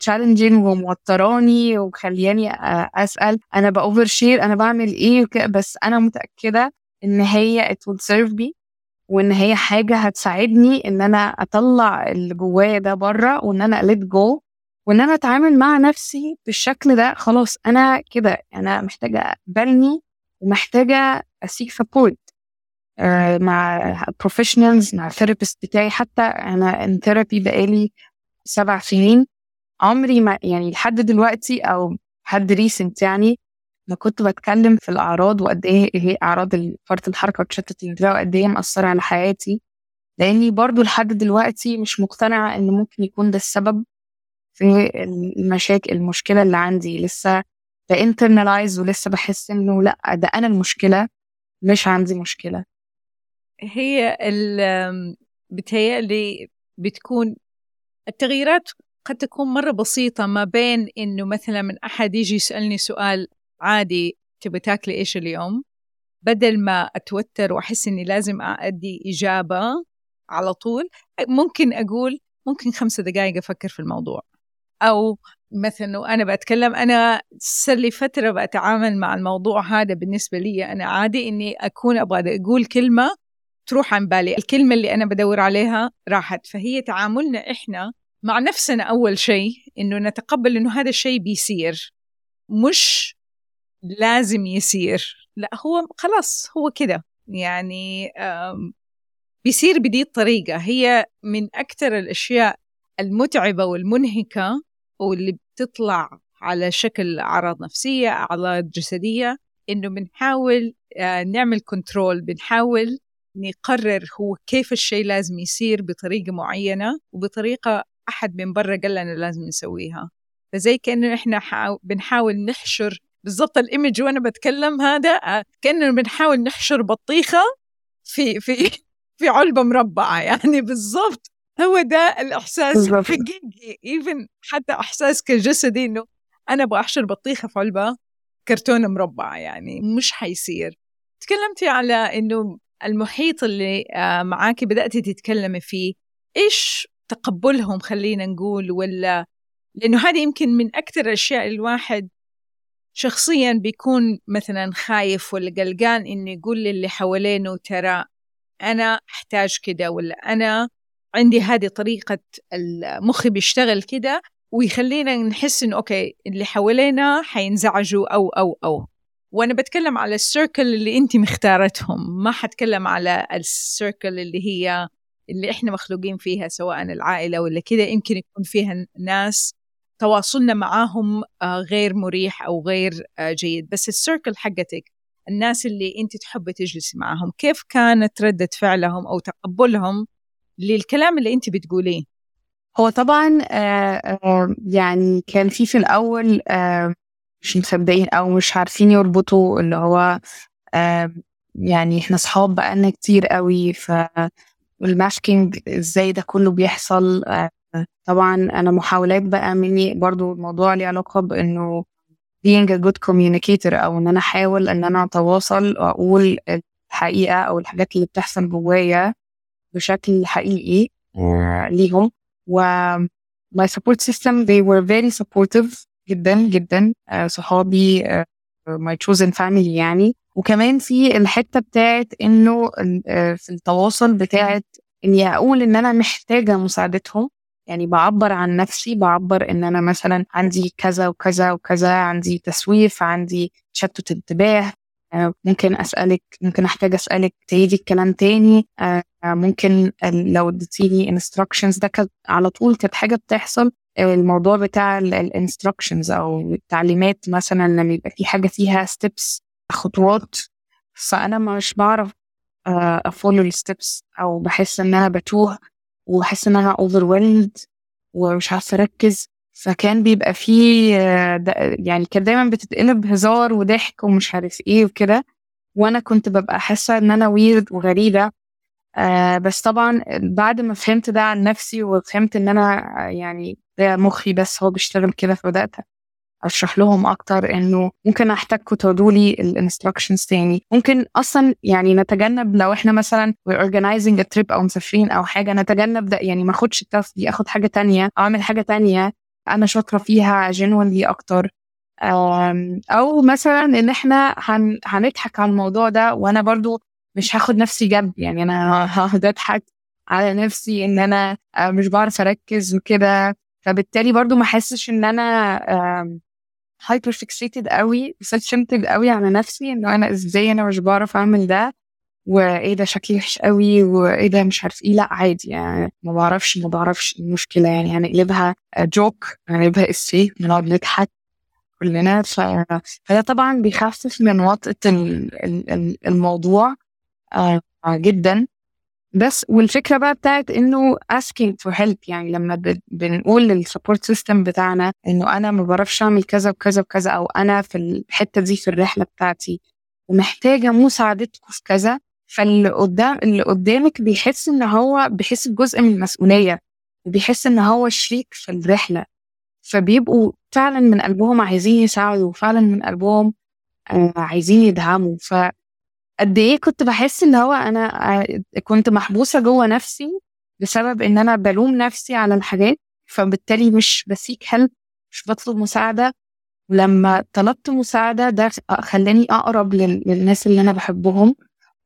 challenging آه، وموتراني ومخلياني آه، أسأل أنا ب overshare أنا بعمل إيه بس أنا متأكدة إن هي will serve me. وإن هي حاجة هتساعدني إن أنا أطلع اللي جوايا ده بره وإن أنا let جو وإن أنا أتعامل مع نفسي بالشكل ده خلاص أنا كده أنا محتاجة أقبلني ومحتاجة ا seek support آه، مع professionals مع ال therapist بتاعي حتى أنا in therapy بقالي سبع سنين. عمري ما يعني لحد دلوقتي أو حد recent يعني أنا كنت بتكلم في الأعراض وقد إيه هي أعراض فرط الحركة وتشتت الانتباه وقد إيه مأثرة على حياتي. لأني برضو لحد دلوقتي مش مقتنعة إن ممكن يكون ده السبب في المشاكل المشكلة اللي عندي. لسه بانترنالايز ولسه بحس إنه لأ ده أنا المشكلة مش عندي مشكلة. هي بتهيألي بتكون التغييرات قد تكون مرة بسيطة ما بين إنه مثلا من أحد يجي يسألني سؤال عادي تبي تاكلي إيش اليوم؟ بدل ما أتوتر وأحس إني لازم أدي إجابة على طول ممكن أقول ممكن خمسة دقائق أفكر في الموضوع. أو مثلا وأنا بتكلم أنا صار لي فترة بتعامل مع الموضوع هذا بالنسبة لي أنا عادي إني أكون أبغى أقول كلمة تروح عن بالي. الكلمة اللي أنا بدور عليها راحت. فهي تعاملنا إحنا مع نفسنا أول شيء إنه نتقبل إنه هذا الشيء بيصير مش لازم يصير لا هو خلاص هو كده. يعني بيصير بدي الطريقة هي من أكثر الأشياء المتعبة والمنهكة واللي بتطلع على شكل أعراض نفسية أعراض جسدية إنه بنحاول آه، نعمل كنترول بنحاول نقرر هو كيف الشيء لازم يصير بطريقة معينة وبطريقة أحد من برا قال لنا لازم نسويها. فزي كأنه إحنا بنحاول نحشر بالضبط الإيمج وأنا بتكلم هذا آه، كأنه بنحاول نحشر بطيخة في في *laughs* في علبة مربعة يعني. *laughs* بالضبط. هو ده الإحساس حقيقي. إيفن حتى إحساس كجسدي إنه أنا أبغى أحشر بطيخة في علبة كرتونة مربعة يعني مش حيصير. تكلمتي على إنه المحيط اللي آه، معاكي بدأتي تتكلمي فيه إيش تقبلهم خلينا نقول؟ ولا لأنه هذه يمكن من أكثر الأشياء الواحد شخصيا بيكون مثلا خايف ولا قلقان إنه يقول للي حوالينه ترى أنا أحتاج كده ولا أنا عندي هذه طريقة المخ بيشتغل كده ويخلينا نحس إنه أوكي اللي حوالينا حينزعجوا أو أو أو. وأنا بتكلم على السيركل اللي أنت مختارتهم ما حتكلم على السيركل اللي هي اللي إحنا مخلوقين فيها سواء العائلة ولا كده يمكن يكون فيها ناس تواصلنا معاهم آه، غير مريح أو غير آه، جيد. بس السيركل حقتك الناس اللي أنت تحبي تجلسي معاهم كيف كانت ردة فعلهم أو تقبلهم للكلام اللي أنت بتقوليه؟ هو طبعا آه، يعني كان في في الأول مش مصدقين أو مش عارفين يربطوا اللي هو يعني إحنا صحاب بقالنا كتير قوي ف والماسكينج إزاي ده كله بيحصل طبعا أنا محاولات بقى مني برضو الموضوع ليه علاقة بإنه being a good communicator أو إن أنا أحاول إن أنا أتواصل وأقول الحقيقة أو الحاجات اللي بتحصل جوايا بشكل حقيقي ليهم. و my support system they were very supportive جدا جدا صحابي my chosen family يعني. وكمان في الحتة بتاعت إنه في التواصل بتاعت إني أقول إن أنا محتاجة مساعدتهم. يعني بعبر عن نفسي بعبر إن أنا مثلا عندي كذا وكذا وكذا عندي تسويف عندي تشتت انتباه آه، ممكن أسألك ممكن أحتاج أسألك تعيدي الكلام تاني آه، ممكن لو اديتيني انستراكشنز ده كانت على طول كانت حاجة بتحصل الموضوع بتاع ال instructions أو التعليمات مثلا لما يبقى في حاجة فيها steps خطوات فأنا مش بعرف ا follow آه، ال steps أو بحس ان أنا بتوه وبحس إن أنا overwhelmed ومش عارفة أركز. فكان بيبقى فيه آه، يعني كان دايما بتتقلب هزار وضحك ومش عارف إيه وكده. وأنا كنت ببقى حاسة إن أنا weird وغريبة. آه بس طبعا بعد ما فهمت ده عن نفسي وفهمت إن أنا يعني ده مخي بس هو بيشتغل كده فبدأت أشرح لهم أكتر إنه ممكن احتاجكم تقولوا لي ال instructions تاني. ممكن أصلا يعني نتجنب لو إحنا مثلا organizing a trip أو مسافرين أو حاجة نتجنب ده. يعني ما أخدش ال task دي أخد حاجة تانية أو أعمل حاجة تانية أنا شاطرة فيها genuinely أكتر. أو مثلا إن إحنا هن... هنضحك على الموضوع ده وأنا برضو مش هاخد نفسي جنب. يعني أنا *laughs* هقعد أضحك على نفسي إن أنا آه، مش بعرف أركز وكده. فبالتالي برضو ما أحسش إن أنا hyper fixated قوي centered قوي على نفسي إنه أنا إزاي أنا مش بعرف أعمل ده؟ وإيه ده شكلي وحش قوي؟ وإيه ده مش عارف إيه؟ لأ عادي يعني ما بعرفش ما بعرفش المشكلة يعني هنقلبها joke هنقلبها اسفيه بنقعد نضحك كلنا. فده طبعا بيخفف من وطأة الموضوع آه، جدا. بس والفكرة بقى بتاعت إنه asking for help يعني لما بنقول لل support system بتاعنا إنه أنا ما بعرفش أعمل كذا وكذا وكذا أو أنا في الحتة دي في الرحلة بتاعتي ومحتاجة مساعدتكم في كذا فاللي قدام اللي قدامك بيحس إن هو بيحس بجزء من المسؤولية وبيحس إن هو شريك في الرحلة. فبيبقوا فعلا من قلبهم عايزين يساعدوا وفعلا من قلبهم آه، عايزين يدعموا. فقد إيه كنت بحس إن هو أنا آه، كنت محبوسة جوه نفسي بسبب إن أنا بلوم نفسي على الحاجات فبالتالي مش بسيك هيلب مش بطلب مساعدة. ولما طلبت مساعدة ده خلاني أقرب لل- للناس اللي أنا بحبهم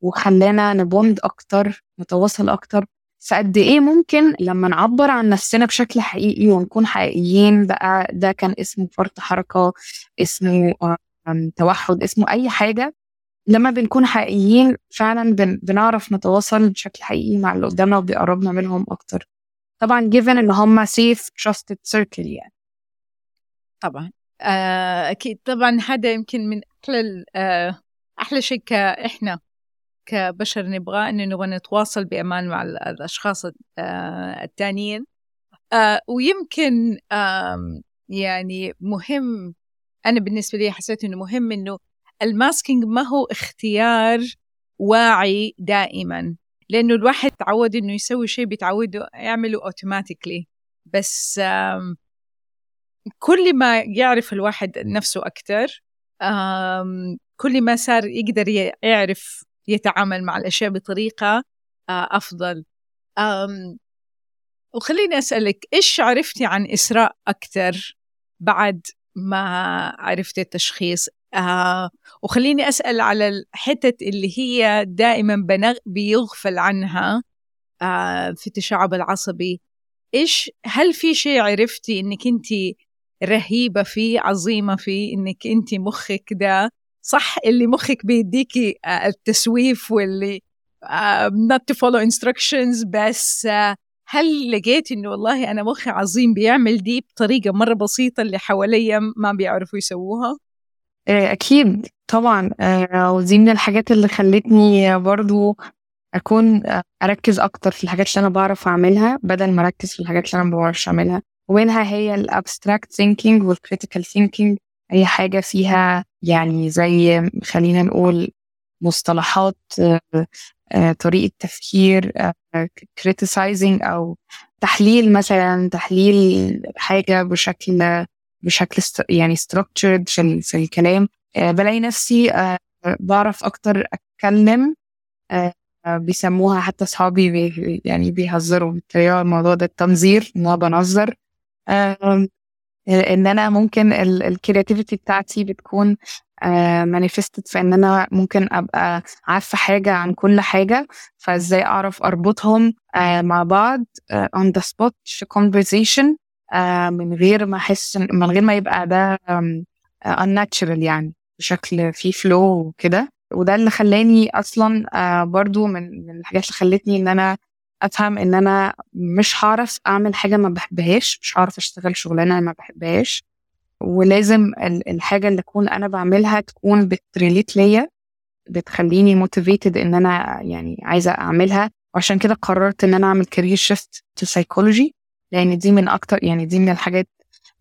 وخلانا نبوند أكتر نتواصل أكتر. فقد إيه ممكن لما نعبر عن نفسنا بشكل حقيقي ونكون حقيقيين بقى ده كان اسمه فرط حركة اسمه آم، توحد اسمه أي حاجة لما بنكون حقيقيين فعلا بن بنعرف نتواصل بشكل حقيقي مع اللي قدامنا وبيقربنا منهم أكتر. طبعا given ان هم safe trusted circle يعني. طبعا. آه، أكيد طبعا هذا يمكن من أحلى ال- آه، أحلى شيء كإحنا كبشر نبغاه إنه نبغى نتواصل بأمان مع ال- الأشخاص آه، التانيين. ويمكن يعني مهم أنا بالنسبة لي حسيت إنه مهم إنه ال masking ما هو اختيار واعي دائما لأنه الواحد تعود إنه يسوي شيء بيتعود يعمله automatically بس كل ما يعرف الواحد نفسه آم، كل ما صار يقدر يعرف يتعامل مع الأشياء بطريقة آه، أفضل. آم، وخليني أسألك إيش عرفتي عن إسراء أكتر بعد ما عرفتي التشخيص؟ آه وخليني أسأل على الحتة اللي هي دائما بنغ بيغفل عنها آه في التشعب العصبي. إيش هل في شيء عرفتي إنك أنت رهيبة فيه عظيمة فيه إنك أنت مخك ده صح اللي مخك بيديكي آه التسويف واللي آه not to follow instructions بس آه هل لقيت انه والله أنا مخي عظيم بيعمل دي بطريقة مرة بسيطة اللي حواليا ما بيعرفوا يسووها؟ أكيد طبعا. آه، ودي من الحاجات اللي خلتني برضو أكون آه، أركز أكتر في الحاجات اللي أنا بعرف أعملها بدل ما أركز في الحاجات اللي أنا ما بعرفش أعملها. ومنها هي ال abstract thinking وال critical thinking أي حاجة فيها يعني زي خلينا نقول مصطلحات آه، آه، طريقة تفكير criticizing أو تحليل مثلا تحليل حاجة بشكل بشكل يعني structured في, في الكلام. آه، بلاقي نفسي آه، بعرف أكتر أتكلم آه، بيسموها حتى أصحابي بي يعني بيهزروا بالطريقة الموضوع ده التنظير إن أنا بنظر. إن أنا ممكن ال creativity بتاعتي بتكون manifested في إن أنا ممكن أبقى عارفة حاجة عن كل حاجة فإزاي أعرف أربطهم آه، مع بعض on the spot في conversation. من غير ما أحس من غير ما يبقى ده آه، unnatural يعني بشكل فيه flow وكده. وده اللي خلاني أصلا آه، برضو من الحاجات اللي خلتني إن أنا أفهم إن أنا مش هعرف أعمل حاجة ما بحبهاش مش هعرف أشتغل شغلانة ما بحبهاش. ولازم ال- الحاجة اللي أكون أنا بعملها تكون بت relate ليا بتخليني motivated إن أنا يعني عايزة أعملها. وعشان كده قررت إن أنا أعمل career shift to psychology لأن دي من أكتر يعني دي من الحاجات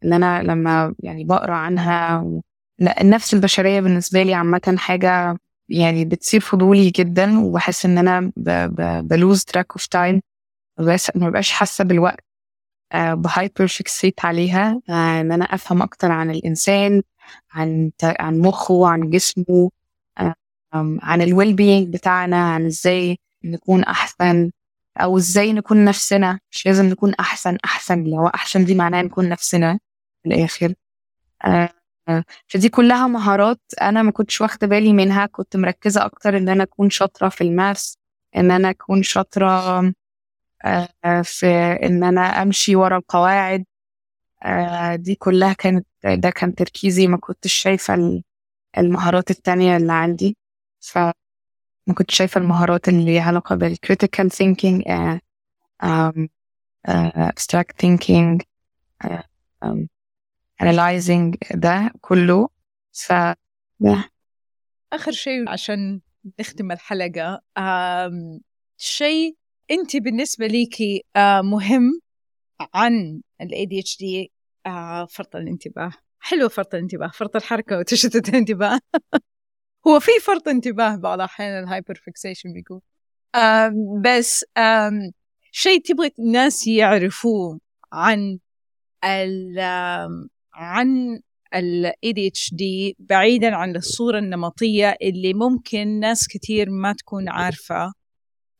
اللي أنا لما يعني بقرأ عنها و... لا، النفس البشرية بالنسبة لي عامة حاجة يعني بتصير فضولي جدا وبحس إن أنا ب... ب... ب lose track of time بس ما بقاش حاسة بالوقت آه، ب hyper fixate عليها آه، إن أنا أفهم أكتر عن الإنسان عن عن مخه عن جسمه آم، عن ال well-being بتاعنا عن إزاي نكون أحسن. أو إزاي نكون نفسنا مش لازم نكون أحسن أحسن اللي هو أحسن دي معناها نكون نفسنا في الآخر. آه، آه، فدي كلها مهارات أنا ما كنتش واخدة بالي منها كنت مركزة أكتر إن أنا أكون شاطرة في ال maths إن أنا أكون شاطرة آه، في إن أنا أمشي ورا القواعد. دي كلها كانت ده كان تركيزي ما كنتش شايفة ال- المهارات التانية اللي عندي. فما كنتش شايفة المهارات اللي ليها علاقة بال critical thinking abstract thinking آه، آم، analyzing ده كله. ف ده. آخر شيء عشان نختم الحلقة شيء أنت بالنسبة ليكي آه مهم عن ال ADHD آه فرط الانتباه. حلو فرط الانتباه فرط الحركة وتشتت الانتباه. *laughs* هو في فرط انتباه بعض الأحيان ال hyper fixation بيكون آه بس آه شيء تبغى الناس يعرفوه عن ال عن ال ADHD بعيدا عن الصورة النمطية اللي ممكن ناس كثير ما تكون عارفة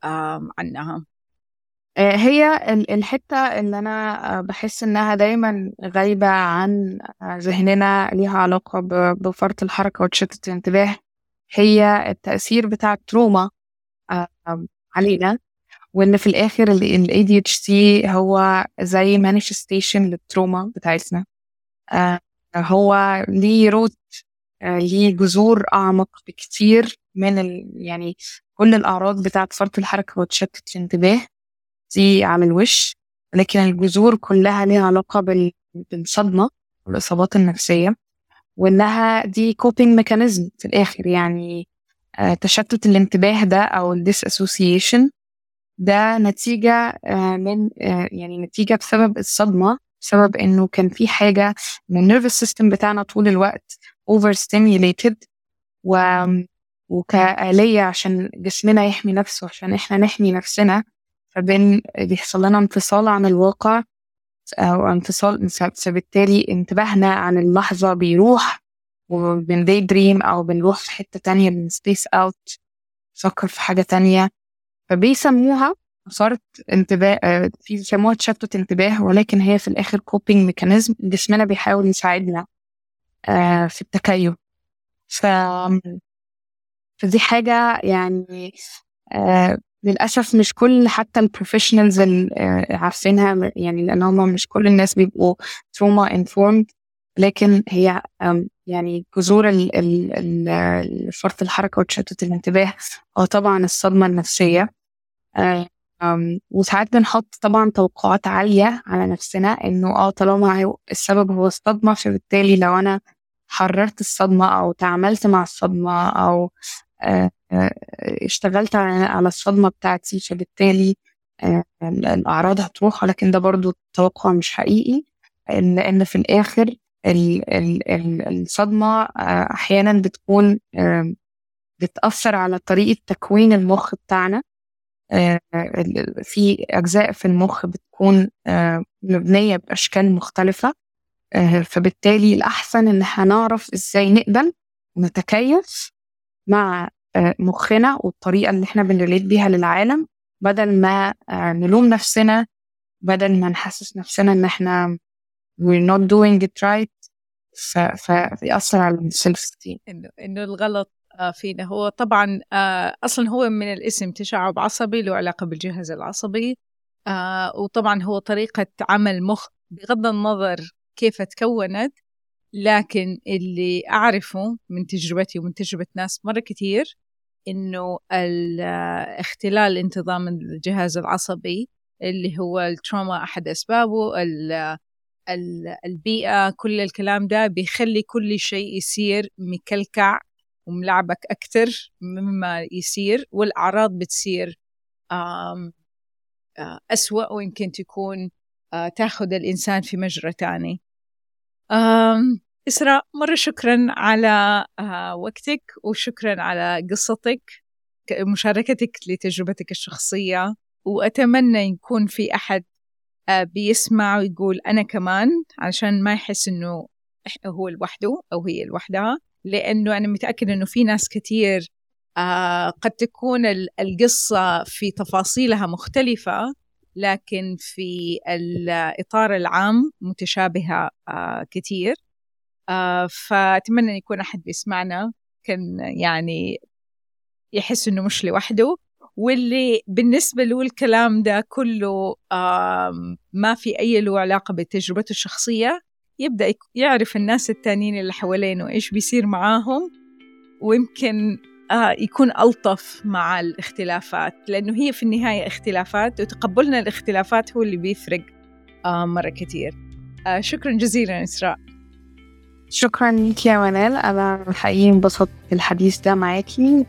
عنها. آه، هي الحتة اللي أنا بحس إنها دايما غايبة عن ذهننا ليها علاقة بفرط الحركة وتشتت الانتباه. هي التأثير بتاع التروما علينا وإن في الآخر ال ADHD هو زي manifestation لل trauma بتاعتنا. آه، هو ليه root آه، ليه جذور أعمق بكتير من ال... يعني كل الأعراض بتاعة فرط الحركة وتشتت الانتباه. دي على الوش لكن الجذور كلها ليها علاقة بال... بالصدمة والإصابات النفسية. وإنها دي coping mechanism في الآخر يعني آه تشتت الانتباه ده أو ال dissociation ده نتيجة آه من آه يعني نتيجة بسبب الصدمة بسبب إنه كان في حاجة إن ال nervous system بتاعنا طول الوقت over stimulated و وكآلية عشان جسمنا يحمي نفسه عشان إحنا نحمي نفسنا فبين بيحصل لنا انفصال عن الواقع أو انفصال فبالتالي انتباهنا عن اللحظة بيروح وبن daydream أو بنروح في حتة تانية بن space out نفكر في حاجة تانية. فبيسموها صارت انتباه آه، في بيسموها تشتت انتباه ولكن هي في الآخر coping mechanism جسمنا بيحاول يساعدنا آه، في التكيف. ف فدي حاجة يعني آه للأسف مش كل حتى ال professionals آه عارفينها يعني لأن هم مش كل الناس بيبقوا تروما انفورمد لكن هي يعني جذور فرط الحركة وتشتت الانتباه. هو طبعا الصدمة النفسية. آه وساعات بنحط طبعا توقعات عالية على نفسنا إنه آه طالما السبب هو الصدمة فبالتالي لو أنا حررت الصدمة أو تعاملت مع الصدمة أو آه، اشتغلت على الصدمة بتاعتي فبالتالي آه، الأعراض هتروح ولكن ده برضو توقع مش حقيقي لأن في الآخر الصدمة أحيانا بتكون بتأثر على طريقة تكوين المخ بتاعنا في أجزاء في المخ بتكون مبنية بأشكال مختلفة فبالتالي الأحسن إن إحنا نعرف إزاي نقبل ونتكيف مع آه، مخنا والطريقة اللي إحنا بن relate بيها للعالم بدل ما آه، نلوم نفسنا بدل ما نحسس نفسنا إن إحنا we're not doing it right فيأثر على ال self-esteem إنه إنه الغلط آه، فينا. هو طبعا أصلا هو من الاسم تشعب عصبي له علاقة بالجهاز العصبي وطبعا هو طريقة عمل مخ بغض النظر كيف تكونت لكن اللي أعرفه من تجربتي ومن تجربة ناس مرة كتير إنه اختلال انتظام الجهاز العصبي اللي هو التروما أحد أسبابه البيئة كل الكلام ده بيخلي كل شيء يصير مكلكع وملعبك أكتر مما يصير والأعراض بتصير أسوأ ويمكن تكون تاخذ الإنسان في مجرى تاني. إسراء مرة شكرا على آه، وقتك وشكرا على قصتك مشاركتك لتجربتك الشخصية وأتمنى يكون في أحد آه، بيسمع ويقول أنا كمان علشان ما يحس إنه هو لوحده أو هي لوحدها لأنه أنا متأكدة إنه في ناس كتير آه، قد تكون القصة في تفاصيلها مختلفة لكن في الإطار العام متشابهة كتير. فأتمنى أن يكون أحد بيسمعنا كان يعني يحس إنه مش لوحده واللي بالنسبة له الكلام ده كله آه ما في أي له علاقة بتجربته الشخصية يبدأ يعرف الناس التانيين اللي حوالينه إيش بيصير معاهم ويمكن آه يكون ألطف مع الاختلافات لأنه هي في النهاية اختلافات وتقبلنا الاختلافات هو اللي بيفرق آه مرة كتير. آه شكرا جزيلا إسراء شكرا لك يا منال أنا حقيقي انبسطت بالحديث ده معاكي.